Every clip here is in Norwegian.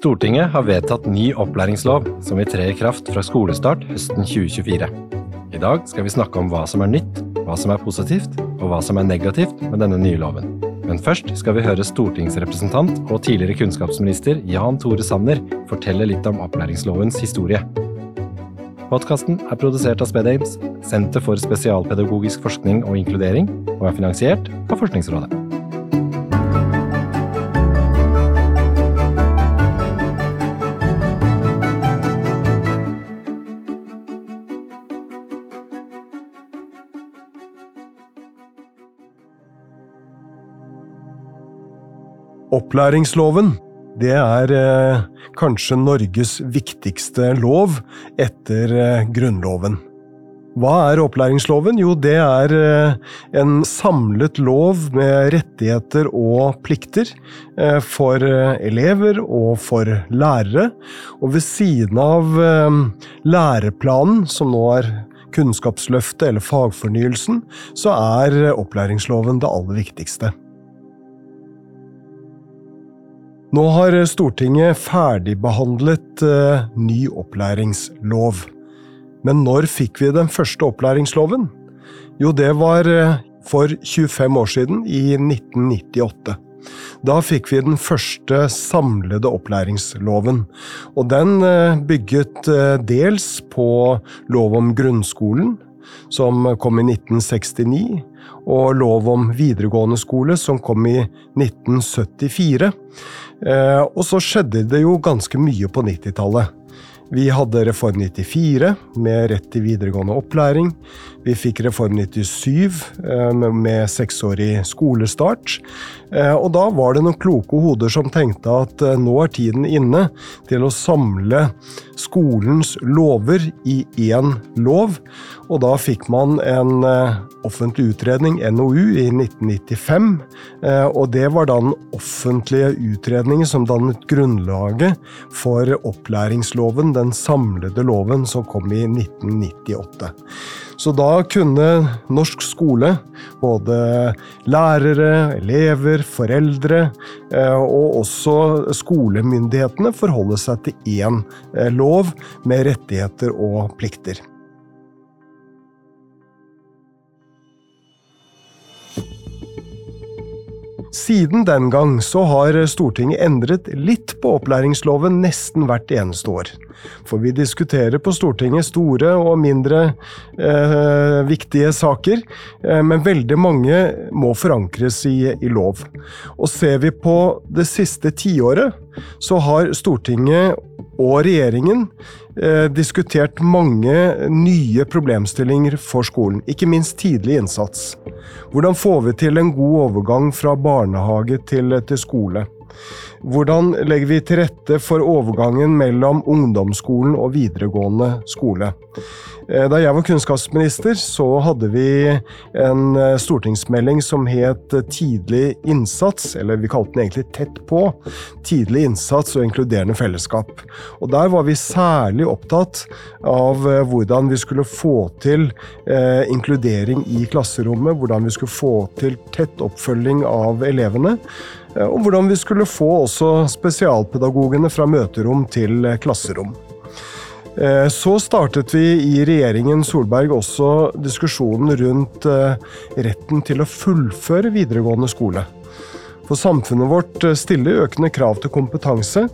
Stortinget har vedtatt ny opplæringslov som vil tre i kraft fra skolestart høsten 2024. I dag skal vi snakke om hva som er nytt, hva som er positivt og hva som er negativt med denne nye loven. Men først skal vi høre stortingsrepresentant og tidligere kunnskapsminister Jan Tore Sanner fortelle litt om opplæringslovens historie. Podkasten er produsert av SpedAmes, Senter for spesialpedagogisk forskning og inkludering, og er finansiert av Forskningsrådet. Opplæringsloven det er eh, kanskje Norges viktigste lov etter eh, Grunnloven. Hva er opplæringsloven? Jo, det er eh, en samlet lov med rettigheter og plikter eh, for eh, elever og for lærere. Og ved siden av eh, læreplanen, som nå er Kunnskapsløftet eller fagfornyelsen, så er opplæringsloven det aller viktigste. Nå har Stortinget ferdigbehandlet uh, ny opplæringslov. Men når fikk vi den første opplæringsloven? Jo, det var uh, for 25 år siden, i 1998. Da fikk vi den første samlede opplæringsloven. Og den uh, bygget dels på lov om grunnskolen, som kom i 1969, og lov om videregående skole, som kom i 1974. Eh, og så skjedde det jo ganske mye på 90-tallet. Vi hadde Reform 94 med rett til videregående opplæring. Vi fikk Reform 97 eh, med seksårig skolestart. Eh, og da var det noen kloke hoder som tenkte at nå er tiden inne til å samle skolens lover i én lov. Og da fikk man en offentlig utredning, NOU, i 1995. Eh, og det var da den offentlige utredningen som dannet grunnlaget for opplæringsloven, den samlede loven som kom i 1998. Så da kunne norsk skole, både lærere, elever, foreldre eh, og også skolemyndighetene forholde seg til én eh, lov med rettigheter og plikter. Siden den gang så har Stortinget endret litt på opplæringsloven nesten hvert eneste år. For vi diskuterer på Stortinget store og mindre eh, viktige saker, eh, men veldig mange må forankres i, i lov. Og ser vi på det siste tiåret, så har Stortinget og regjeringen eh, diskutert mange nye problemstillinger for skolen, ikke minst tidlig innsats. Hvordan får vi til en god overgang fra barnehage til, til skole? Hvordan legger vi til rette for overgangen mellom ungdomsskolen og videregående skole? Eh, da jeg var kunnskapsminister, så hadde vi en eh, stortingsmelding som het Tidlig innsats, eller vi kalte den egentlig Tett på. Tidlig innsats og inkluderende fellesskap. Og der var vi særlig opptatt av eh, hvordan vi skulle få til eh, inkludering i klasserommet, hvordan vi skulle få til tett oppfølging av elevene. Eh, og hvordan vi skulle få også spesialpedagogene fra møterom til klasserom. Eh, så startet vi i regjeringen Solberg også diskusjonen rundt eh, retten til å fullføre videregående skole. For samfunnet vårt stiller økende krav til kompetanse,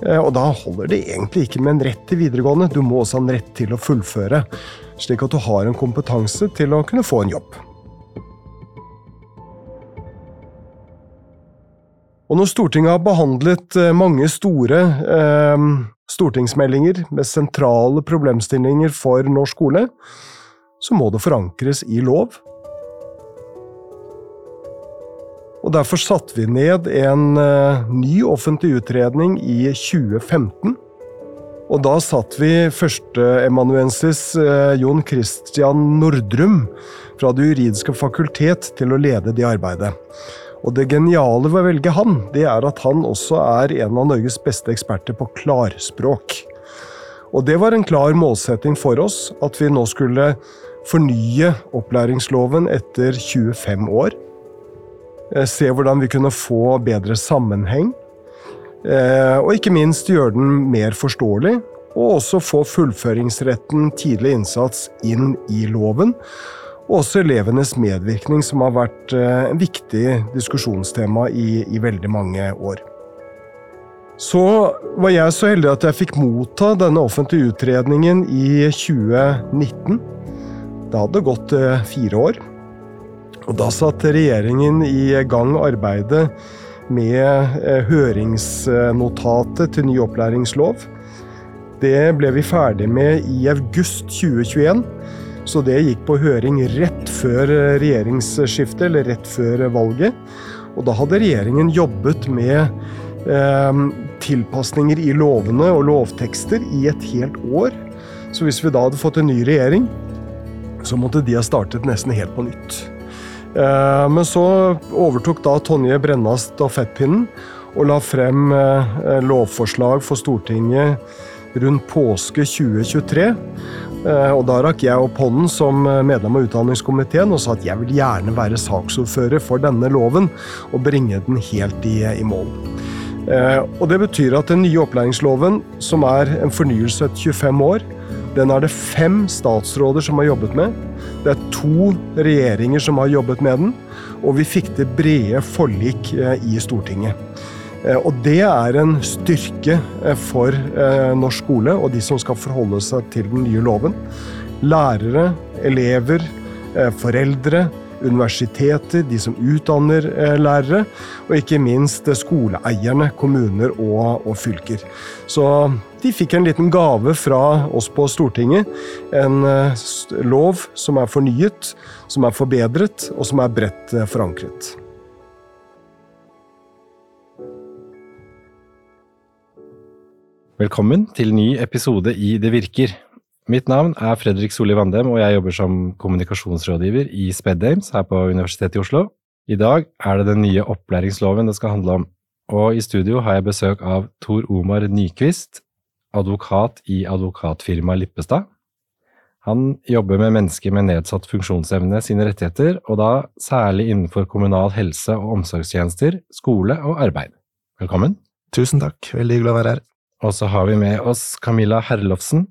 og da holder det egentlig ikke med en rett til videregående, du må også ha en rett til å fullføre, slik at du har en kompetanse til å kunne få en jobb. Og når Stortinget har behandlet eh, mange store eh, stortingsmeldinger med sentrale problemstillinger for norsk skole, så må det forankres i lov. Og Derfor satte vi ned en uh, ny offentlig utredning i 2015. Og da satt vi førsteemanuensis uh, Jon Christian Nordrum fra Det juridiske fakultet til å lede det arbeidet. Og det geniale ved å velge han, det er at han også er en av Norges beste eksperter på klarspråk. Og det var en klar målsetting for oss, at vi nå skulle fornye opplæringsloven etter 25 år. Eh, se hvordan vi kunne få bedre sammenheng. Og ikke minst gjøre den mer forståelig, og også få fullføringsretten tidlig innsats inn i loven. Og også elevenes medvirkning, som har vært en viktig diskusjonstema i, i veldig mange år. Så var jeg så heldig at jeg fikk motta denne offentlige utredningen i 2019. Det hadde gått eh, fire år. Og da satte regjeringen i gang arbeidet med eh, høringsnotatet til ny opplæringslov. Det ble vi ferdig med i august 2021. Så det gikk på høring rett før eh, regjeringsskiftet, eller rett før valget. Og da hadde regjeringen jobbet med eh, tilpasninger i lovene og lovtekster i et helt år. Så hvis vi da hadde fått en ny regjering, så måtte de ha startet nesten helt på nytt. Eh, men så overtok da Tonje Brenna stafettpinnen og la frem eh, lovforslag for Stortinget rundt påske 2023. Eh, og da rakk jeg opp hånden som medlem av utdanningskomiteen og sa at jeg vil gjerne være saksordfører for denne loven og bringe den helt i, i mål. Eh, og Det betyr at den nye opplæringsloven, som er en fornyelse etter 25 år, den er det fem statsråder som har jobbet med. Det er to regjeringer som har jobbet med den, og vi fikk til brede forlik eh, i Stortinget. Eh, og det er en styrke for norsk skole og de som skal forholde seg til den nye loven. Lærere, elever, foreldre, universiteter, de som utdanner eh, lærere, og ikke minst eh, skoleeierne, kommuner og, og, fylker. Så de fikk en liten gave fra oss på Stortinget. En eh, lov som er fornyet, som er forbedret, og som er bredt forankret. Velkommen til ny episode i Det virker. Mitt navn er Fredrik Solli Vandem, og jeg jobber som kommunikasjonsrådgiver i Spedames her på Universitetet i Oslo. I dag er det den nye opplæringsloven det skal handle om, og i studio har jeg besøk av Tor Omar Nyquist, advokat i advokatfirmaet Lippestad. Han jobber med mennesker med nedsatt funksjonsevne sine rettigheter, og da særlig innenfor kommunal helse- og omsorgstjenester, skole og arbeid. Velkommen. Tusen takk, veldig hyggelig å være her. Og så har vi med oss Camilla Herlofsen,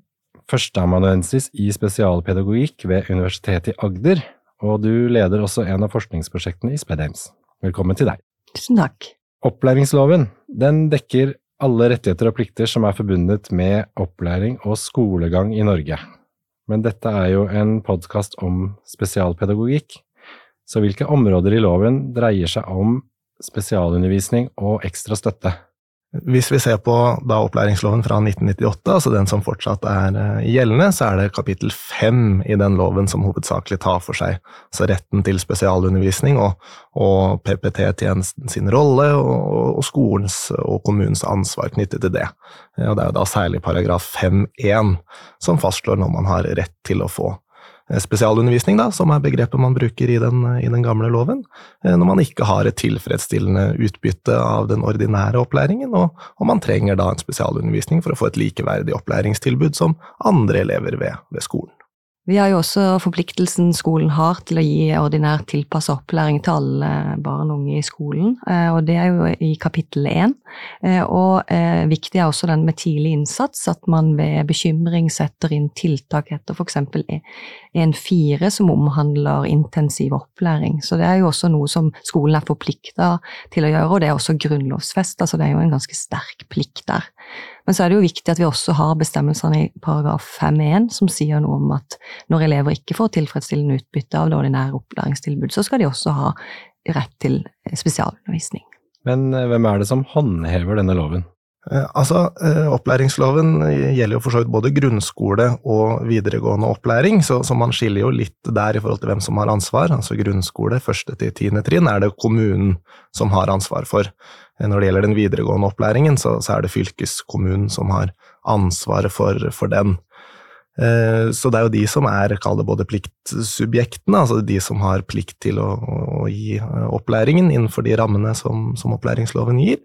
førsteamanuensis i spesialpedagogikk ved Universitetet i Agder, og du leder også en av forskningsprosjektene i Spedheims. Velkommen til deg. Tusen takk. Opplæringsloven den dekker alle rettigheter og plikter som er forbundet med opplæring og skolegang i Norge. Men dette er jo en podkast om spesialpedagogikk, så hvilke områder i loven dreier seg om spesialundervisning og ekstra støtte? Hvis vi ser på opplæringsloven fra 1998, altså den som fortsatt er eh, gjeldende, så er det kapittel fem i den loven som hovedsakelig tar for seg altså retten til spesialundervisning og, og PPT-tjenesten sin rolle og, og, skolens og kommunens ansvar knyttet til det. Og det er jo da særlig paragraf 5-1 som fastslår når man har rett til å få Eh, spesialundervisning, da, som er begrepet man bruker i den, i den, gamle loven, eh, når man ikke har et tilfredsstillende utbytte av den ordinære opplæringen, og, og man trenger da en spesialundervisning for å få et likeverdig opplæringstilbud som andre elever ved, ved skolen. Vi har jo også forpliktelsen skolen har til å gi ordinær tilpassa opplæring til alle barn og unge i skolen, eh, og det er jo i kapittel én. Eh, og eh, viktig er også den med tidlig innsats, at man ved bekymring setter inn tiltak etter f.eks. 1.4 som omhandler intensiv opplæring. Så det er jo også noe som skolen er forplikta til å gjøre, og det er også grunnlovsfesta, så det er jo en ganske sterk plikt der. Men så er det jo viktig at vi også har bestemmelsene i paragraf 5-1 som sier noe om at når elever ikke får tilfredsstillende utbytte av det ordinære opplæringstilbud, så skal de også ha rett til spesialundervisning. Men eh, hvem er det som håndhever denne loven? Eh, altså, eh, Opplæringsloven gjelder jo for så vidt både grunnskole og videregående opplæring, så, så, man skiller jo litt der i forhold til hvem som har ansvar. Altså Grunnskole, første til tiende trinn, er det kommunen som har ansvar for. Eh, når det gjelder den videregående opplæringen, så, så er det fylkeskommunen som har ansvaret for, for den. Så det er jo de som er, kall det både pliktsubjektene, altså de som har plikt til å, å gi opplæringen innenfor de rammene som, som opplæringsloven gir.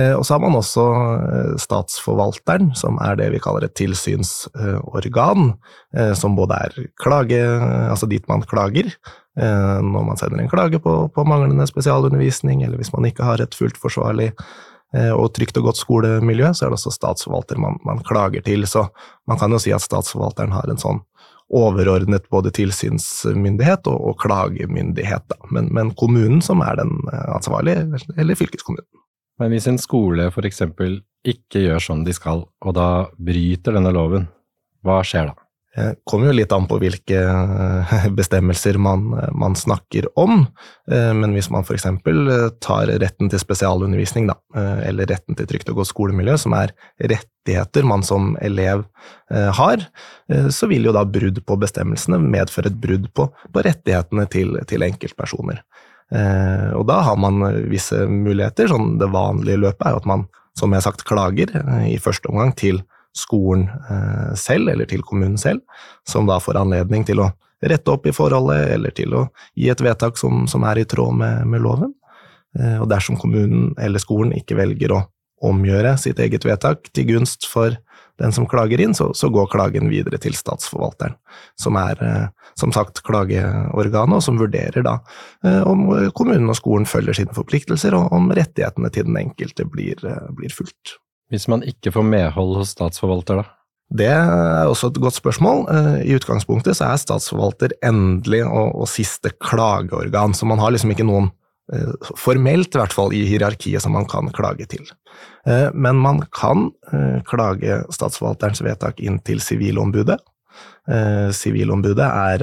Eh, og så har man også eh, Statsforvalteren, som er det vi kaller et tilsynsorgan, eh, som både er klage, altså dit man klager når man sender en klage på, på manglende spesialundervisning, eller hvis man ikke har et fullt forsvarlig og trygt og godt skolemiljø, så er det også statsforvalter man, man, klager til. Så man kan jo si at statsforvalteren har en sånn overordnet både tilsynsmyndighet og, og klagemyndighet. Men, men, kommunen som er den ansvarlige, eller fylkeskommunen. Men hvis en skole f.eks. ikke gjør sånn de skal, og da bryter denne loven, hva skjer da? Det kommer jo litt an på hvilke eh, bestemmelser man, man snakker om, eh, men hvis man f.eks. Eh, tar retten til spesialundervisning, da, eller retten til trygt og godt skolemiljø, som er rettigheter man som elev har, så vil jo da brudd på bestemmelsene medføre et brudd på, på rettighetene til, til enkeltpersoner. Og da har man visse muligheter. sånn Det vanlige løpet er at man, som jeg har sagt, klager i første omgang til skolen eh, selv, eller til kommunen selv, som da får anledning til å rette opp i forholdet, eller til å gi et vedtak som, som er i tråd med, med loven. Eh, og dersom kommunen eller skolen ikke velger å omgjøre sitt eget vedtak til gunst for den som klager inn, så, så går klagen videre til statsforvalteren, som er eh, som sagt klageorganet, og som vurderer da om kommunen og skolen følger sine forpliktelser, og om rettighetene til den enkelte blir, blir fulgt. Hvis man ikke får medhold hos statsforvalter, da? Det er også et godt spørsmål. Eh, I utgangspunktet så er statsforvalter endelig og, og siste klageorgan, så man har liksom ikke noen eh, formelt i hvert fall i hierarkiet som man kan klage til. Eh, men man kan klage statsforvalterens vedtak inn til Sivilombudet. Sivilombudet er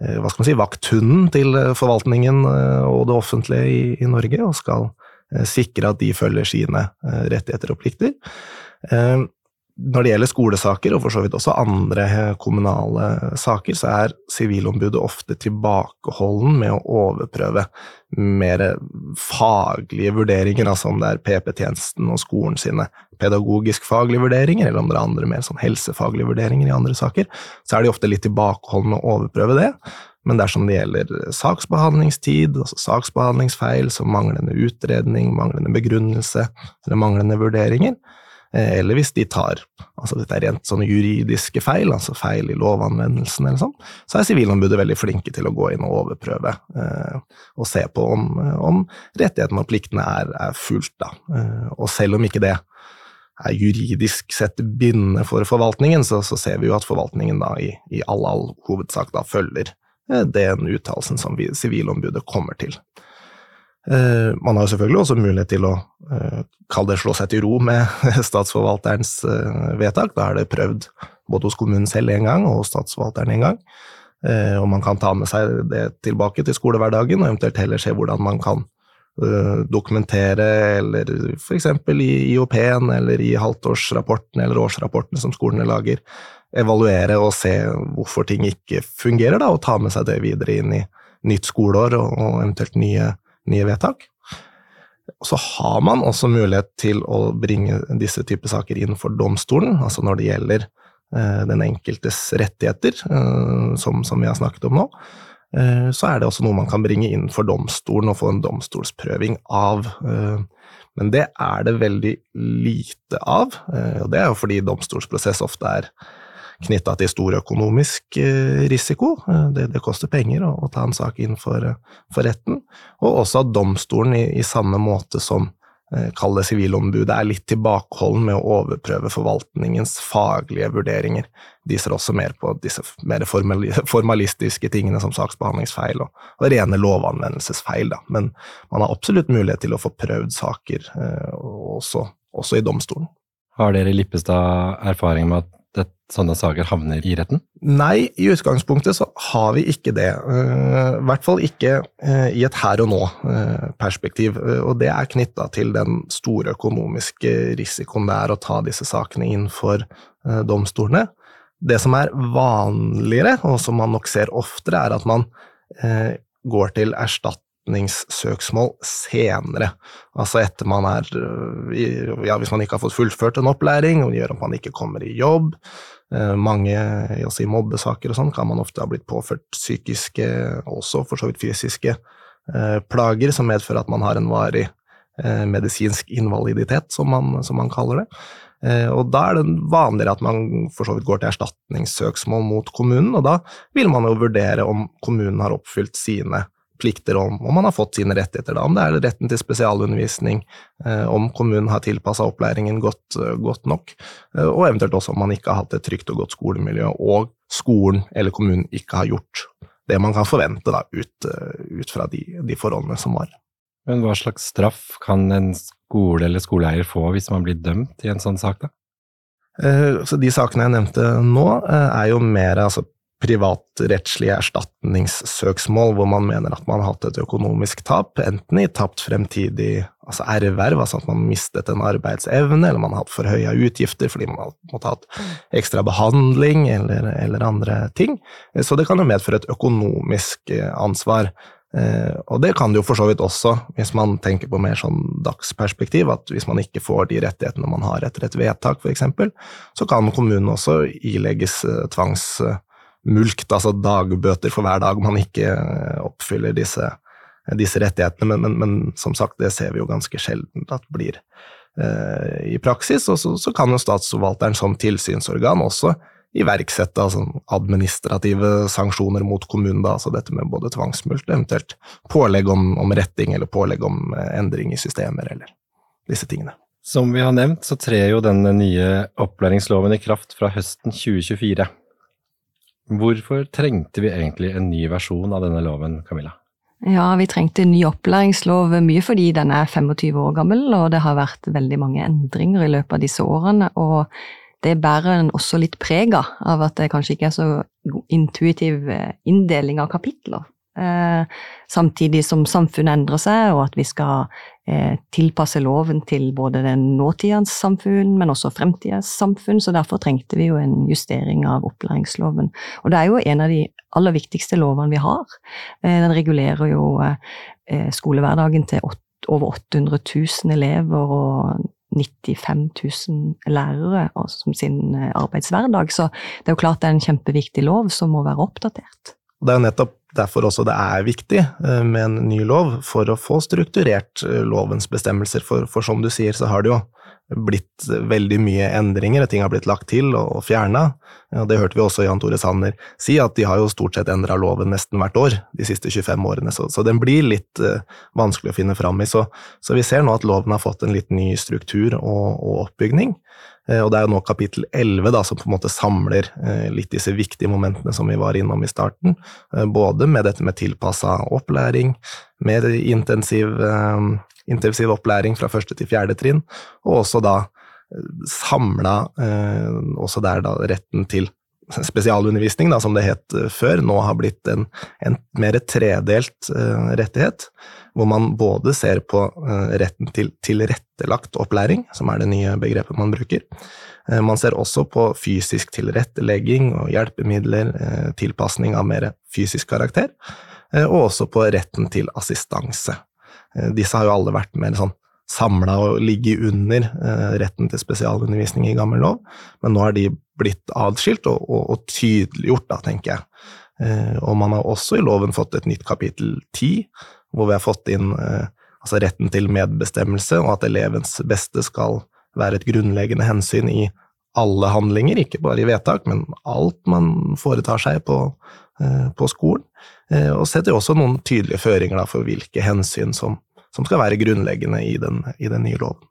hva skal man si, vakthunden til forvaltningen og det offentlige i, i Norge, og skal Eh, sikre at de følger sine eh, rettigheter og plikter. Eh, når det gjelder skolesaker, og for så vidt også andre kommunale saker, så er Sivilombudet ofte tilbakeholden med å overprøve mer faglige vurderinger, altså om det er PP-tjenesten og skolen sine pedagogisk-faglige vurderinger, eller om det er andre mer sånn helsefaglige vurderinger i andre saker, så er de ofte litt tilbakeholdne med å overprøve det. Men dersom det gjelder saksbehandlingstid, altså saksbehandlingsfeil som manglende utredning, manglende begrunnelse eller manglende vurderinger, eh, eller hvis de tar altså dette er rent sånne juridiske feil, altså feil i lovanvendelsen eller sånn, så er Sivilombudet veldig flinke til å gå inn og overprøve eh, og se på om, om rettighetene og pliktene er, er fulgt. Eh, og selv om ikke det er juridisk sett bindende for forvaltningen, så, så, ser vi jo at forvaltningen da i, i all, all hovedsak da følger Eh, den uttalelsen som Sivilombudet kommer til. Eh, man har selvfølgelig også mulighet til å eh, kalle det slå seg til ro med statsforvalterens vedtak. Da er det prøvd både hos kommunen selv en gang og hos statsforvalteren en gang. Og man kan ta med seg det tilbake til skolehverdagen og eventuelt heller se hvordan man kan dokumentere, eller f.eks. i IOP-en eller i halvtårsrapporten eller årsrapportene som skolene lager, evaluere og se hvorfor ting ikke fungerer, da, og ta med seg det videre inn i nytt skoleår og eventuelt nye, nye vedtak. Så har man også mulighet til å bringe disse typer saker inn for domstolen, altså når det gjelder eh, den enkeltes rettigheter, eh, som, som, vi har snakket om nå. Eh, så er det også noe man kan bringe inn for domstolen og få en domstolsprøving av. Men det er det veldig lite av, og det er jo fordi domstolsprosess ofte er knytta til stor økonomisk eh, risiko. Eh, det, det koster penger å, å, ta en sak inn for, eh, for retten. Og også at domstolen, i, i samme måte som Kall det Sivilombudet, er litt tilbakeholden med å overprøve forvaltningens faglige vurderinger. De ser også mer på disse mer formalistiske tingene som saksbehandlingsfeil og, og rene lovanvendelsesfeil. Da. Men man har absolutt mulighet til å få prøvd saker også, også i domstolen. Har dere i Lippestad erfaring med at det, sånne saker havner i retten? Nei, i utgangspunktet så har vi ikke det. Uh, I hvert fall ikke uh, i et her og nå-perspektiv. Uh, og det er knytta til den store økonomiske risikoen det er å ta disse sakene inn for domstolene. Det som er vanligere, og som man nok ser oftere, er at man går til erstatning erstatningssøksmål senere. Altså etter man er øh, Ja, hvis man ikke har fått fullført en opplæring, og det gjør at man ikke kommer i jobb. Øh, mange altså i mobbesaker og sånn kan man ofte ha blitt påført psykiske, også for så vidt fysiske, øh, plager som medfører at man har en varig medisinsk invaliditet, som man, som man kaller det. Og da er det vanligere at man for så vidt går til erstatningssøksmål mot kommunen, og da vil man jo vurdere om kommunen har oppfylt sine plikter, om, om man har fått sine rettigheter. Da. Om det er retten til spesialundervisning, eh, om kommunen har tilpassa opplæringen godt, godt nok, og eventuelt også om man ikke har hatt et trygt og godt skolemiljø, og skolen eller kommunen ikke har gjort det man kan forvente da, ut, ut fra de, de forholdene som var. Men hva slags straff kan en skole eller skoleeier få hvis man blir dømt i en sånn sak, da? Eh, så De sakene jeg nevnte nå, eh, er jo mer altså, privatrettslige erstatningssøksmål, hvor man mener at man har hatt et økonomisk tap, enten i tapt fremtidig altså erverv, altså at man mistet en arbeidsevne, eller man har hatt forhøya utgifter fordi man har hatt ekstra behandling eller, eller, andre ting. Eh, så det kan jo medføre et økonomisk ansvar. Eh, og det kan det jo for så vidt også, hvis man tenker på mer sånn dagsperspektiv, at hvis man ikke får de rettighetene man har etter et vedtak, f.eks., så kan kommunen også ilegges eh, tvangsmulkt, altså dagbøter for hver dag man ikke eh, oppfyller disse, disse rettighetene. Men, men, men, som sagt, det ser vi jo ganske sjelden at blir eh, i praksis. Og så, så kan jo statsforvalteren som tilsynsorgan også iverksette altså administrative sanksjoner mot kommunen. Da, altså dette med både tvangsmulkt, eventuelt pålegg om, om, retting eller pålegg om eh, endring i systemer, eller disse tingene. Som vi har nevnt, så trer jo den nye opplæringsloven i kraft fra høsten 2024. Hvorfor trengte vi egentlig en ny versjon av denne loven, Camilla? Ja, vi trengte en ny opplæringslov mye fordi den er 25 år gammel, og det har vært veldig mange endringer i løpet av disse årene. og det bærer en også litt preg av at det kanskje ikke er så intuitiv eh, inndeling av kapitler. Eh, samtidig som samfunnet endrer seg, og at vi skal eh, tilpasse loven til både den nåtidens samfunn, men også fremtidens samfunn. Så derfor trengte vi jo en justering av opplæringsloven. Og det er jo en av de aller viktigste lovene vi har. Eh, den regulerer jo eh, skolehverdagen til over 800 000 elever og 95 000 lærere som sin arbeidshverdag. Så det er jo klart det er en kjempeviktig lov som må være oppdatert. Det er jo nettopp derfor også det er viktig eh, med en ny lov, for å få strukturert eh, lovens bestemmelser. For, for som du sier, så har det jo blitt veldig mye endringer, ting har blitt lagt til og, og fjerna. Det hørte vi også Jan Tore Sanner si, at de har jo stort sett endra loven nesten hvert år de siste 25 årene, så, så den blir litt uh, vanskelig å finne fram i. Så, så, vi ser nå at loven har fått en litt ny struktur og, og oppbygning. Uh, og det er jo nå kapittel 11 da, som på en måte samler uh, litt disse viktige momentene som vi var innom i starten, både med dette med tilpassa opplæring, med intensiv intensiv opplæring fra første til fjerde trinn, og også da eh, samla eh, også der da retten til spesialundervisning, da, som det het eh, før, nå har blitt en, en mer tredelt uh, rettighet, hvor man både ser på uh, retten til tilrettelagt opplæring, som er det nye begrepet man bruker. Uh, man ser også på fysisk tilrettelegging og hjelpemidler, tilpasning av mer fysisk karakter, og også på retten til assistanse. Disse har jo alle vært mer sånn samla og ligget under eh, retten til spesialundervisning i gammel lov, men nå har de blitt adskilt og, og, og tydeliggjort, da, tenker jeg. Eh, og man har også i loven fått et nytt kapittel ti, hvor vi har fått inn altså retten til medbestemmelse, og at elevens beste skal være et grunnleggende hensyn i alle handlinger, ikke bare i vedtak, men alt man foretar seg på, på skolen. Og setter også noen tydelige føringer da, for hvilke hensyn som som skal være grunnleggende i den, i den nye loven.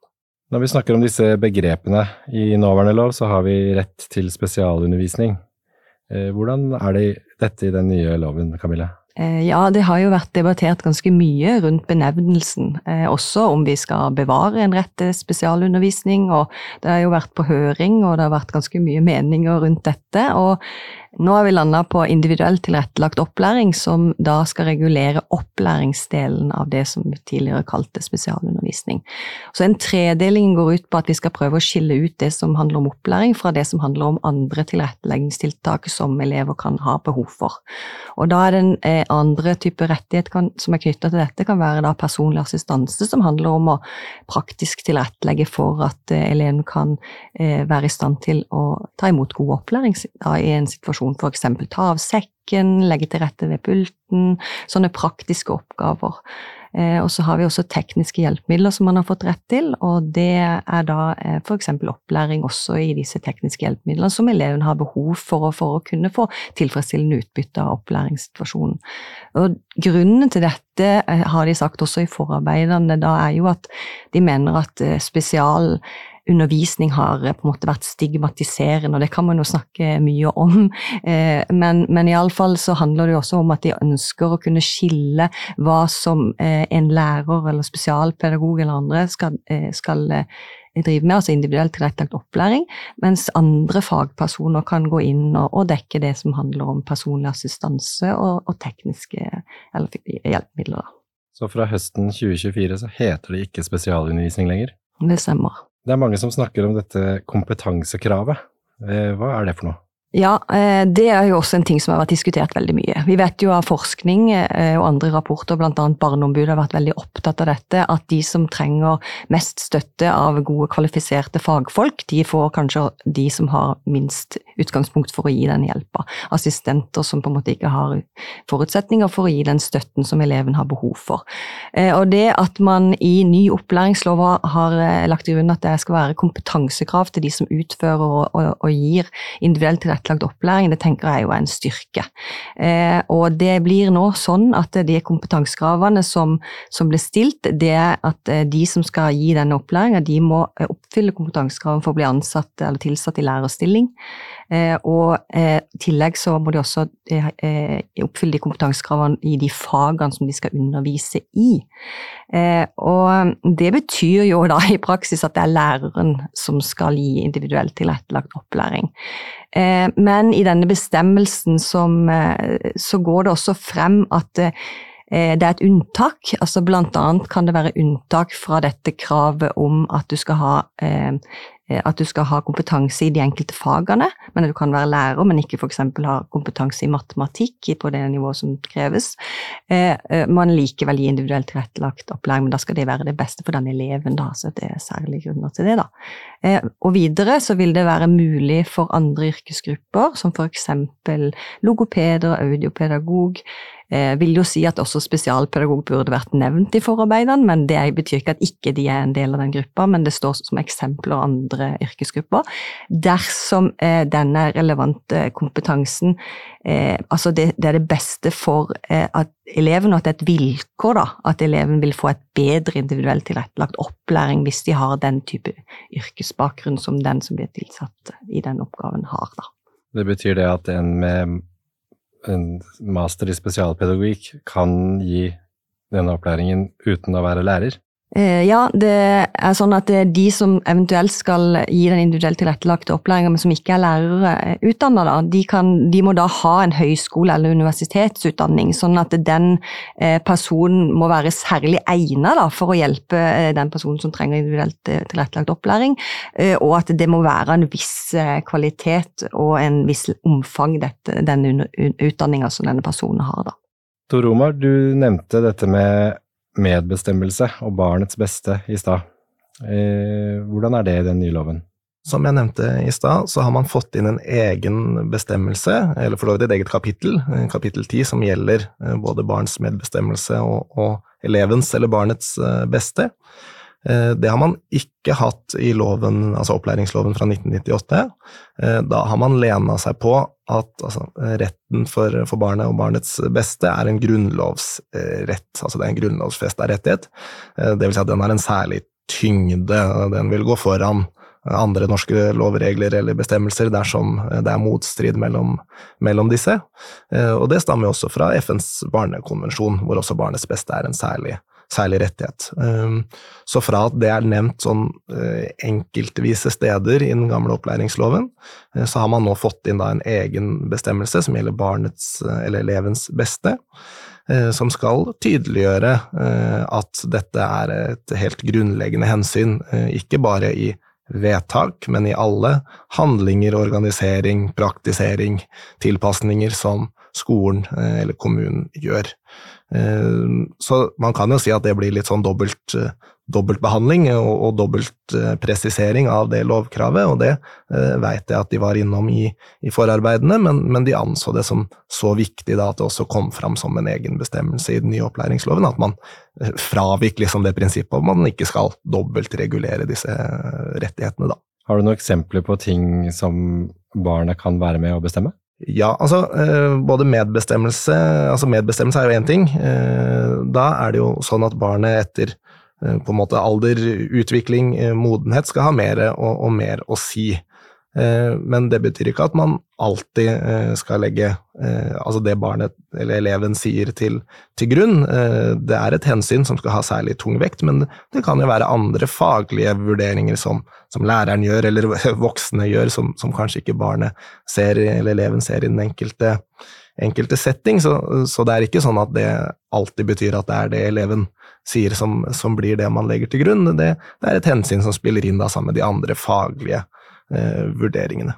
Når vi snakker om disse begrepene i nåværende lov, så har vi rett til spesialundervisning. Eh, hvordan er det dette i den nye loven, Camille? Eh, ja, det har jo vært debattert ganske mye rundt benevnelsen, eh, også om vi skal bevare en rett til spesialundervisning. og Det har jo vært på høring, og det har vært ganske mye meninger rundt dette. og nå har vi landa på individuelt tilrettelagt opplæring, som da skal regulere opplæringsdelen av det som tidligere kalte spesialundervisning. Så en tredeling går ut på at vi skal prøve å skille ut det som handler om opplæring, fra det som handler om andre tilretteleggingstiltak som elever kan ha behov for. Og da er andre type rettighet kan, som er knytta til dette, kan være da personlig assistanse, som handler om å praktisk tilrettelegge for at eh, eleven kan eh, være i stand til å ta imot god opplæring da, i en situasjon f.eks. ta av sekken, legge til rette ved pulten, sånne praktiske oppgaver. Eh, og så har vi også tekniske hjelpemidler som man har fått rett til, og det er da eh, f.eks. opplæring også i disse tekniske hjelpemidlene som eleven har behov for, for å kunne få tilfredsstillende utbytte av opplæringssituasjonen. Og grunnen til dette eh, har de sagt også i forarbeidene, da er jo at de mener at spesial undervisning har eh, på en måte vært stigmatiserende, og det kan man jo snakke mye om. Eh, men, men iallfall så handler det jo også om at de ønsker å kunne skille hva som eh, en lærer eller spesialpedagog eller andre skal, skal drive med, altså individuelt tilrettelagt opplæring, mens andre fagpersoner kan gå inn og, og dekke det som handler om personlig assistanse og, og tekniske hjelpemidler. Så fra høsten 2024 så heter det ikke spesialundervisning lenger? Det stemmer. Det er mange som snakker om dette kompetansekravet. Eh, hva er det for noe? Ja, eh, det er jo også en ting som har vært diskutert veldig mye. Vi vet jo av forskning eh, og andre rapporter, bl.a. Barneombudet har vært veldig opptatt av dette, at de som trenger mest støtte av gode, kvalifiserte fagfolk, de får kanskje de som har minst utgangspunkt for å gi den hjelpa. Assistenter som på en måte ikke har forutsetninger for å gi den støtten som eleven har behov for. Eh, og det at man i ny opplæringslov har lagt til grunn at det skal være kompetansekrav til de som utfører og, og, og gir individuelt tilrettelagt opplæring, det tenker jeg jo er en styrke. Eh, og det blir nå sånn at de kompetansekravene som, som ble stilt, det er at eh, de som skal gi denne opplæringa, de må eh, oppfylle kompetansekravene for å bli ansatt eller tilsatt i lærerstilling. Eh, og eh, i tillegg så må de også eh, oppfylle de kompetansekravene i de fagene som de skal undervise i. Og det betyr jo da i praksis at det er læreren som skal gi individuelt tilrettelagt opplæring. Men i denne bestemmelsen som, så går det også frem at det er et unntak. altså Blant annet kan det være unntak fra dette kravet om at du skal ha Eh, at du skal ha kompetanse i de enkelte fagene, men at du kan være lærer, men ikke f.eks. ha kompetanse i matematikk på det nivået som kreves. Eh, eh, man likevel gir individuelt tilrettelagt opplæring, men da skal det være det beste for den eleven, da, så det er særlige grunner til det, da. Og videre så vil det være mulig for andre yrkesgrupper, som f.eks. logopeder, audiopedagog, eh, vil jo si at også spesialpedagog burde vært nevnt i forarbeidene, men det betyr ikke at ikke de er en del av den gruppa, men det står som eksempler andre yrkesgrupper. Dersom eh, denne relevante kompetansen eh, altså det, det, er det beste for eh, at eleven, og at det er et vilkår da, at eleven vil få et bedre individuelt tilrettelagt opplæring hvis de har den type yrkesbakgrunn som den som blir tilsatt i den oppgaven, har. da. Det betyr det at en med en master i spesialpedagogikk kan gi denne opplæringen uten å være lærer? Eh, ja, det er sånn at de som eventuelt skal gi den individuelt tilrettelagte opplæringa, men som ikke er lærere eh, utdanna, de, de, må da ha en høyskole- eller universitetsutdanning. Sånn at den eh, personen må være særlig egnet for å hjelpe den personen som trenger individuelt tilrettelagt opplæring. Og at det må være en viss kvalitet og en viss omfang dette, denne utdanninga som denne personen har. Tor Omar, du nevnte dette med medbestemmelse og barnets beste i stad. Eh, hvordan er det i den nye loven? Som jeg nevnte i stad, så har man fått inn en egen bestemmelse, eller for så vidt et eget kapittel, eh, kapittel 10, som gjelder eh, både barns medbestemmelse og, og elevens eller barnets beste. Det har man ikke hatt i loven, altså opplæringsloven fra 1998. Da har man lena seg på at altså, retten for, for, barnet og barnets beste er en grunnlovsrett, altså det er en grunnlovsfesta rettighet. Eh, det vil si at den har en særlig tyngde, den vil gå foran andre norske lovregler eller bestemmelser dersom det er motstrid mellom, mellom disse. Eh, og det stammer også fra FNs barnekonvensjon, hvor også barnets beste er en særlig særlig rettighet. Ehm, så fra at det er nevnt sånn eh, enkeltvise steder i den gamle opplæringsloven, eh, så har man nå fått inn en egen bestemmelse som gjelder barnets eh, eller elevens beste, som skal tydeliggjøre at dette er et helt grunnleggende hensyn, ikke bare i vedtak, men i alle handlinger, organisering, praktisering, tilpasninger som, skolen eller kommunen gjør. Så man kan jo si at det blir litt sånn dobbelt dobbeltbehandling og, og dobbeltpresisering av det lovkravet, og det eh, veit jeg at de var innom i, i forarbeidene, men, men, de anså det som så viktig da at det også kom fram som en egen bestemmelse i den nye opplæringsloven, at man eh, fravik liksom det prinsippet om man ikke skal dobbeltregulere disse eh, rettighetene, da. Har du noen eksempler på ting som barnet kan være med å bestemme? Ja, altså eh, både medbestemmelse Altså medbestemmelse er jo én ting. Da er det jo sånn at barnet etter Eh, på en måte alder, utvikling, eh, modenhet skal ha mer og, og mer å si. Eh, men det betyr ikke at man alltid skal legge altså det barnet eller eleven sier til, til, grunn. Det er et hensyn som skal ha særlig tung vekt, men det kan jo være andre faglige vurderinger som, som læreren gjør, eller voksne gjør, som, som, kanskje ikke barnet ser, eller eleven ser i den enkelte, enkelte setting. Så, så, det er ikke sånn at det alltid betyr at det er det eleven sier som, som blir det man legger til grunn. Det, det, er et hensyn som spiller inn da sammen med de andre faglige eh, vurderingene.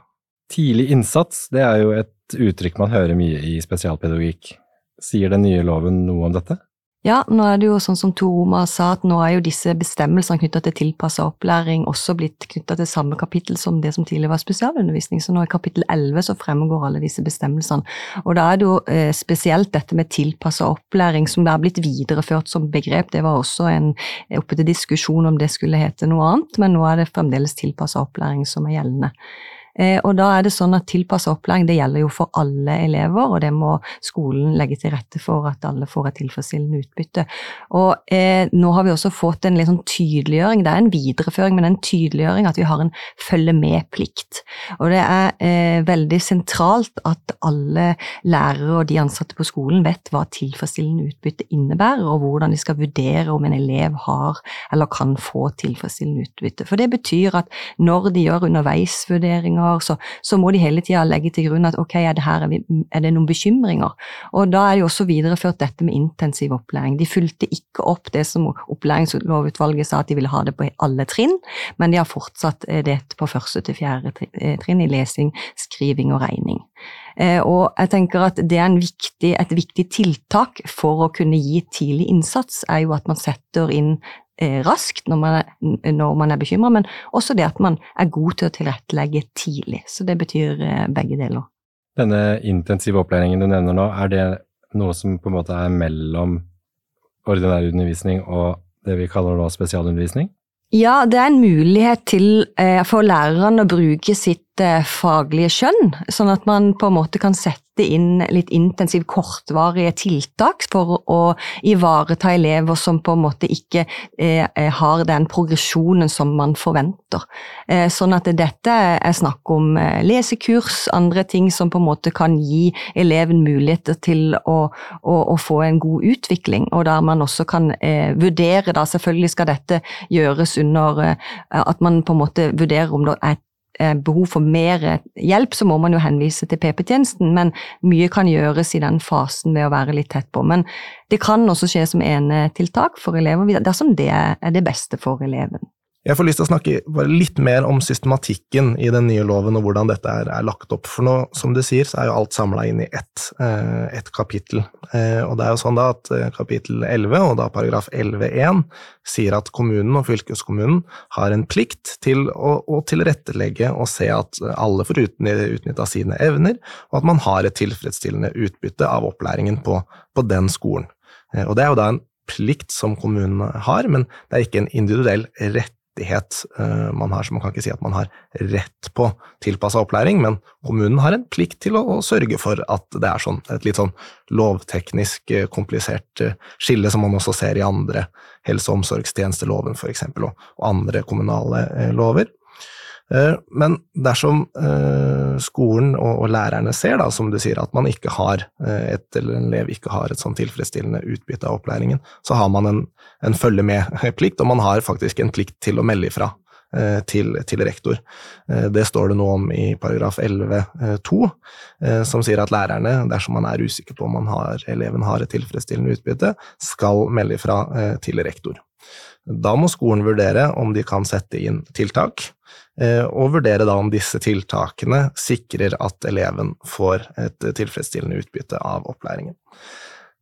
Tidlig innsats det er jo et uttrykk man hører mye i spesialpedagogikk. Sier den nye loven noe om dette? Ja, nå er det jo sånn som Tor Oma sa, at nå er jo disse bestemmelsene knytta til tilpassa opplæring også blitt knytta til samme kapittel som det som tidligere var spesialundervisning. Så nå i kapittel 11 så fremgår alle disse bestemmelsene. Og da er det jo eh, spesielt dette med tilpassa opplæring som det er blitt videreført som begrep. Det var også en oppe til diskusjon om det skulle hete noe annet, men nå er det fremdeles tilpassa opplæring som er gjeldende. Eh, og da er det sånn at tilpassa opplæring det gjelder jo for alle elever, og det må skolen legge til rette for at alle får et tilfredsstillende utbytte. Og eh, nå har vi også fått en litt sånn tydeliggjøring, det er en videreføring, men en tydeliggjøring at vi har en følge med-plikt. Og det er eh, veldig sentralt at alle lærere og de ansatte på skolen vet hva tilfredsstillende utbytte innebærer, og hvordan de skal vurdere om en elev har eller kan få tilfredsstillende utbytte. For det betyr at når de gjør underveisvurderinger bekymringer, så, så må de hele tida legge til grunn at ok, er det, her, er det noen bekymringer? Og da er jo også videreført dette med intensiv opplæring. De fulgte ikke opp det som opplæringslovutvalget sa at de ville ha det på alle trinn, men de har fortsatt eh, det på første til fjerde eh, trinn i lesing, skriving og regning. Eh, og jeg tenker at det er viktig, et viktig tiltak for å kunne gi tidlig innsats, er jo at man setter inn Eh, raskt når man er, når man er bekymra, men også det at man er god til å tilrettelegge tidlig. Så det betyr eh, begge deler. Denne intensive opplæringen du nevner nå, er det noe som på en måte er mellom ordinær undervisning og det vi kaller nå spesialundervisning? Ja, det er en mulighet til, for læreren å bruke sitt faglige skjønn, sånn at man på en måte kan sette inn litt intensiv, kortvarige tiltak for å ivareta elever som på en måte ikke eh, har den progresjonen som man forventer. Eh, sånn at dette er snakk om eh, lesekurs, andre ting som på en måte kan gi eleven muligheter til å, å, å få en god utvikling, og der man også kan eh, vurdere, da selvfølgelig skal dette gjøres under eh, at man på en måte vurderer om det er behov for mer hjelp, så må man jo henvise til PP-tjenesten, men mye kan gjøres i den fasen ved å være litt tett på. Men det kan også skje som enetiltak for elever, dersom det er det beste for eleven. Jeg får lyst til å snakke litt mer om systematikken i den nye loven, og hvordan dette er, er lagt opp. For nå, som du sier, så er jo alt samla inn i ett, eh, ett kapittel. Eh, og det er jo sånn da at eh, kapittel 11, og da paragraf 11-1, sier at kommunen og fylkeskommunen har en plikt til å, å tilrettelegge og se at alle får utnytta sine evner, og at man har et tilfredsstillende utbytte av opplæringen på, på den skolen. Og det er jo da en plikt som kommunen har, men det er ikke en individuell rett rettighet eh, man har, så man kan ikke si at man har rett på tilpassa opplæring, men kommunen har en plikt til å, å, sørge for at det er sånn, et litt sånn lovteknisk eh, komplisert eh, skille som man også ser i andre helse- og omsorgstjenesteloven f.eks., og, og andre kommunale lover. Eh, men dersom eh, skolen og lærerne ser, da, som du sier, at man ikke har eh, et, eller en elev ikke har et sånn tilfredsstillende utbytte av opplæringen, så har man en, en følge med-plikt, og man har faktisk en plikt til å melde ifra til, til, rektor. Det står det noe om i paragraf 11-2, som sier at lærerne, dersom man er usikker på om har, eleven har et tilfredsstillende utbytte, skal melde ifra til rektor. Da må skolen vurdere om de kan sette inn tiltak, og vurdere da om disse tiltakene sikrer at eleven får et tilfredsstillende utbytte av opplæringen.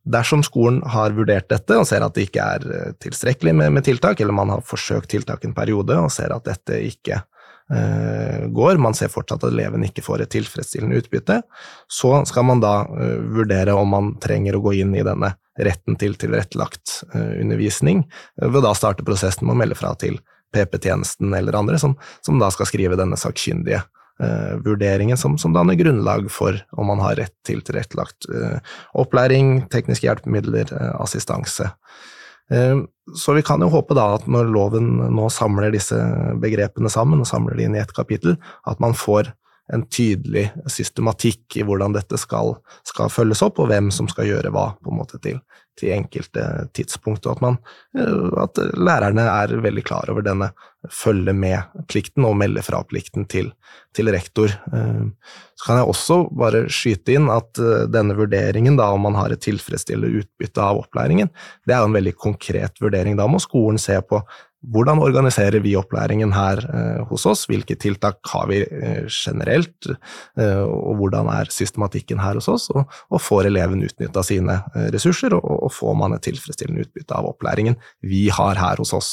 Dersom skolen har vurdert dette og ser at det ikke er tilstrekkelig med, med tiltak, eller man har forsøkt tiltak en periode og ser at dette ikke Eh, går, man ser fortsatt at eleven ikke får et tilfredsstillende utbytte, så skal man da eh, vurdere om man trenger å gå inn i denne retten til tilrettelagt eh, undervisning, ved da starte prosessen med å melde fra til PP-tjenesten eller andre, som, som, da skal skrive denne sakkyndige eh, vurderingen som, som, danner grunnlag for om man har rett til tilrettelagt eh, opplæring, tekniske hjelpemidler, eh, assistanse. Ehm, så vi kan jo håpe da at når loven nå samler disse begrepene sammen, og samler de inn i ett kapittel, at man får en tydelig systematikk i hvordan dette skal, skal, følges opp, og hvem som skal gjøre hva på en måte til, til enkelte tidspunkt, og at, man, eh, at lærerne er veldig klar over denne følge med-plikten og melde fra-plikten til, til, rektor. Eh, så kan jeg også bare skyte inn at eh, denne vurderingen, da, om man har et tilfredsstillende utbytte av opplæringen, det er jo en veldig konkret vurdering. Da må skolen se på hvordan organiserer vi opplæringen her eh, hos oss, hvilke tiltak har vi eh, generelt, eh, og hvordan er systematikken her hos oss, og, og får eleven utnytta sine ressurser, og, og, får man et tilfredsstillende utbytte av opplæringen vi har her hos oss.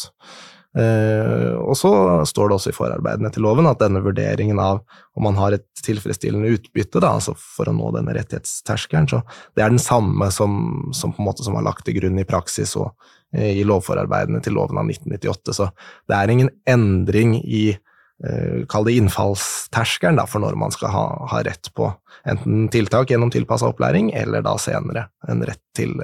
Eh, og så står det også i forarbeidene til loven at denne vurderingen av om man har et tilfredsstillende utbytte, da, altså for å nå denne rettighetsterskelen, så det er den samme som, som, på en måte som var lagt til grunn i praksis og eh, i lovforarbeidene til loven av 1998. Så det er ingen endring i eh, Kall det innfallsterskelen for når man skal ha, ha, rett på enten tiltak gjennom tilpassa opplæring, eller da senere en rett til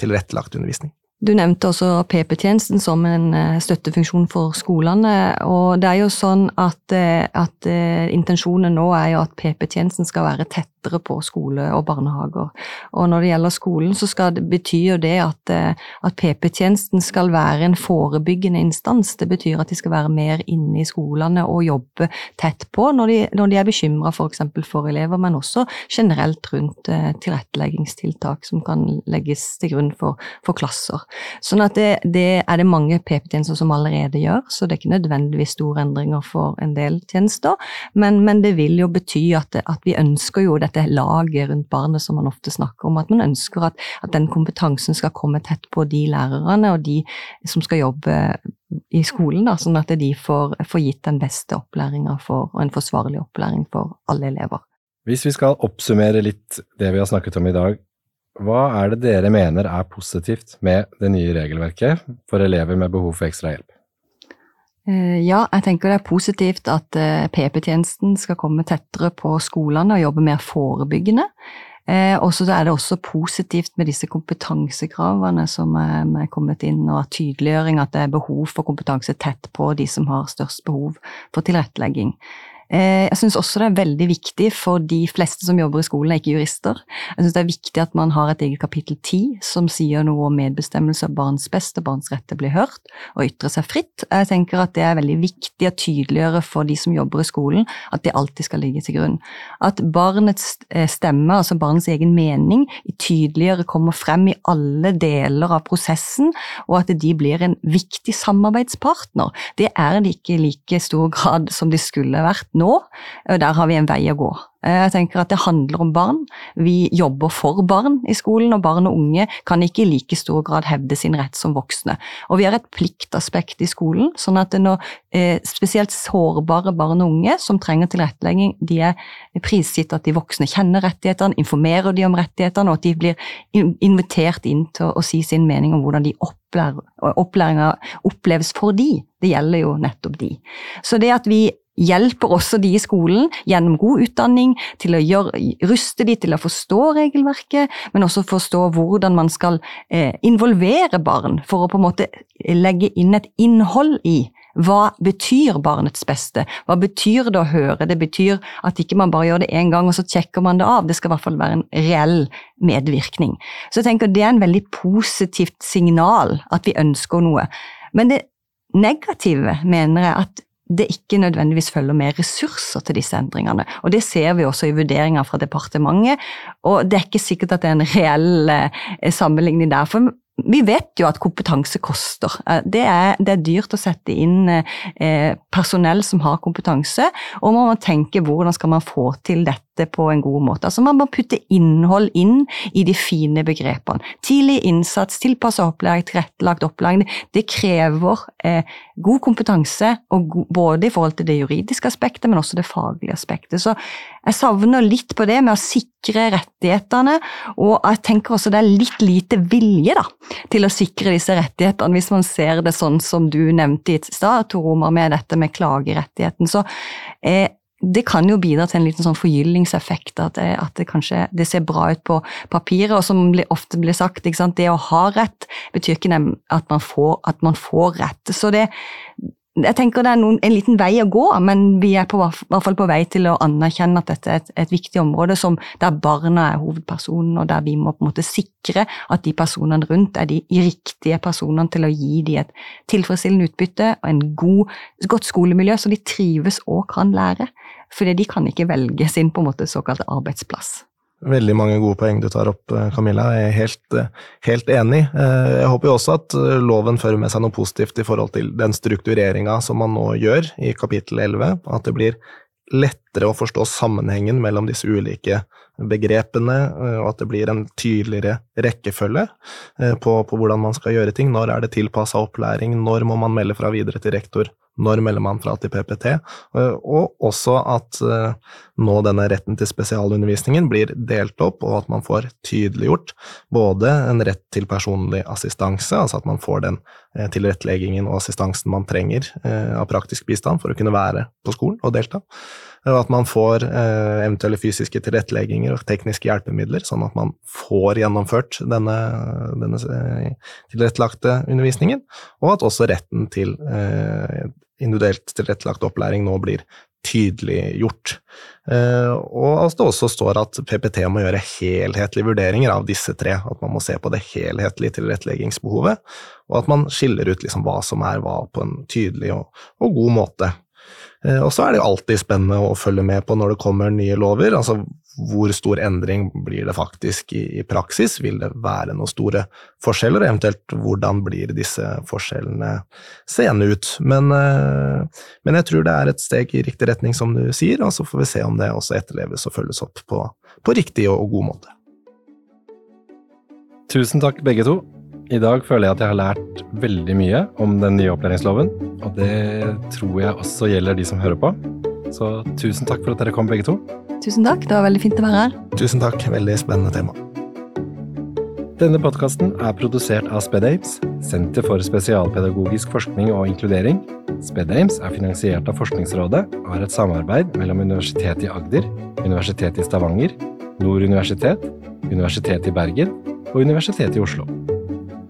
tilrettelagt undervisning. Du nevnte også PP-tjenesten som en eh, støttefunksjon for skolene. og det er jo sånn at, eh, at eh, Intensjonen nå er jo at PP-tjenesten skal være tett tettere på skole og barnehager. Og når det gjelder skolen, så skal det, betyr det at, eh, at PP-tjenesten skal være en forebyggende instans. Det betyr at de skal være mer inne i skolene og jobbe tett på når de, når de er bekymra f.eks. For, for elever, men også generelt rundt eh, tilretteleggingstiltak som kan legges til grunn for, for klasser. Sånn at det, det er det mange PP-tjenester som allerede gjør, så det er ikke nødvendigvis store endringer for en del tjenester, men, men det vil jo bety at, at vi ønsker jo det dette laget rundt barnet som man ofte snakker om. At man ønsker at, at, den kompetansen skal komme tett på de lærerne og de som skal jobbe i skolen, da, sånn at de får, får gitt den beste opplæringa og en forsvarlig opplæring for alle elever. Hvis vi skal oppsummere litt det vi har snakket om i dag, hva er det dere mener er positivt med det nye regelverket for elever med behov for ekstra hjelp? Eh, ja, jeg tenker det er positivt at eh, PP-tjenesten skal komme tettere på skolene og jobbe mer forebyggende. Eh, og så er det også positivt med disse kompetansekravene som er kommet inn, og tydeliggjøring at det er behov for kompetanse tett på de som har størst behov for tilrettelegging. Eh, jeg syns også det er veldig viktig for de fleste som jobber i skolen, er ikke jurister. Jeg syns det er viktig at man har et eget kapittel ti som sier noe om medbestemmelse av barns beste, barns rett til å bli hørt og ytre seg fritt. Jeg tenker at det er veldig viktig å tydeliggjøre for de som jobber i skolen, at det alltid skal ligge til grunn. At barnets eh, stemme, altså barnets egen mening, tydeligere kommer frem i alle deler av prosessen, og at de blir en viktig samarbeidspartner. Det er de ikke i like stor grad som de skulle vært nå. og Der har vi en vei å gå. Eh, jeg tenker at Det handler om barn. Vi jobber for barn i skolen, og barn og unge kan ikke i like stor grad hevde sin rett som voksne. Og Vi har et pliktaspekt i skolen, sånn at når eh, spesielt sårbare barn og unge som trenger tilrettelegging, de er prisgitt at de voksne kjenner rettighetene, informerer de om rettighetene, og at de blir invitert inn til å si sin mening om hvordan de opplæringa oppleves for de. Det gjelder jo nettopp de. Så det at vi hjelper også de i skolen gjennom god utdanning til å gjøre, ruste de til å forstå regelverket, men også forstå hvordan man skal eh, involvere barn for å på en måte legge inn et innhold i hva betyr barnets beste? Hva betyr det å høre? Det betyr at ikke man bare gjør det én gang og så sjekker man det av. Det skal i hvert fall være en reell medvirkning. Så jeg tenker det er en veldig positivt signal at vi ønsker noe. Men det negative mener jeg at det ikke nødvendigvis følger med ressurser til disse endringene. Og Det ser vi også i vurderinger fra departementet. og Det er ikke sikkert at det er en reell eh, sammenligning der. For vi vet jo at kompetanse koster. Eh, det er, det er dyrt å sette inn eh, personell som har kompetanse, og man må tenke hvordan skal man få til dette på en god måte. Altså Man må putte innhold inn i de fine begrepene. Tidlig innsats, tilpasset opplæring, tilrettelagt opplæring. Det krever eh, god kompetanse, go både i forhold til det juridiske aspektet, men også det faglige aspektet. Så jeg savner litt på det med å sikre rettighetene, og jeg tenker også det er litt lite vilje da, til å sikre disse rettighetene, hvis man ser det sånn som du nevnte i stad, Tor Omar, med dette med klagerettigheten. Så eh, det kan jo bidra til en liten sånn forgyllingseffekt, at, det, at det kanskje det ser bra ut på papiret. Og som ofte blir sagt, det å ha rett betyr ikke at man får, at man får rett. Så det, jeg tenker det er noen, en liten vei å gå, men vi er på, hvert fall på vei til å anerkjenne at dette er et, et viktig område som, der barna er hovedpersonen, og der vi må på en måte sikre at de personene rundt er de riktige personene til å gi dem et tilfredsstillende utbytte og en god, godt skolemiljø, så de trives og kan lære. Fordi de kan ikke velge sin på en måte såkalte arbeidsplass. Veldig mange gode poeng du tar opp, eh, Camilla. Jeg er helt, eh, helt enig. Eh, jeg håper jo også at loven fører med seg noe positivt i forhold til den struktureringa som man nå gjør i kapittel 11. At det blir lettere å forstå sammenhengen mellom disse ulike begrepene, og at det blir en tydeligere rekkefølge på, på hvordan man skal gjøre ting. Når er det tilpassa opplæring, når må man melde fra videre til rektor, når melder man fra til PPT? Eh, og også at eh, nå denne retten til spesialundervisningen blir delt opp, og at man får tydeliggjort både en rett til personlig assistanse, altså at man får den eh, tilretteleggingen og assistansen man trenger av praktisk bistand for å kunne være på skolen og delta, at man får eventuelle fysiske tilrettelegginger og tekniske hjelpemidler, sånn at man får gjennomført denne, denne tilrettelagte undervisningen, og at også retten til individuelt tilrettelagt opplæring nå blir tydeliggjort. Eh, og at det også står at PPT må gjøre helhetlige vurderinger av disse tre. At man må se på det helhetlige tilretteleggingsbehovet, og at man skiller ut liksom hva som er hva på en tydelig og, og god måte. Eh, og så er det jo alltid spennende å følge med på når det kommer nye lover. altså hvor stor endring blir det faktisk i, praksis? Vil det være noen store forskjeller, eventuelt hvordan blir disse forskjellene seende ut? Men, eh, men, jeg tror det er et steg i riktig retning, som du sier, og så får vi se om det også etterleves og følges opp på, på riktig og, og god måte. Tusen takk, begge to. I dag føler jeg at jeg har lært veldig mye om den nye opplæringsloven, og det tror jeg også gjelder de som hører på. Så tusen takk for at dere kom, begge to. Tusen takk, det var veldig fint å være her. Tusen takk, veldig spennende tema. Denne podkasten er produsert av SpedAmes, Senter for spesialpedagogisk forskning og inkludering. SpedAmes er finansiert av Forskningsrådet og er et samarbeid mellom Universitetet i Agder, Universitetet i Stavanger, Nord universitet, Universitetet i Bergen og Universitetet i Oslo.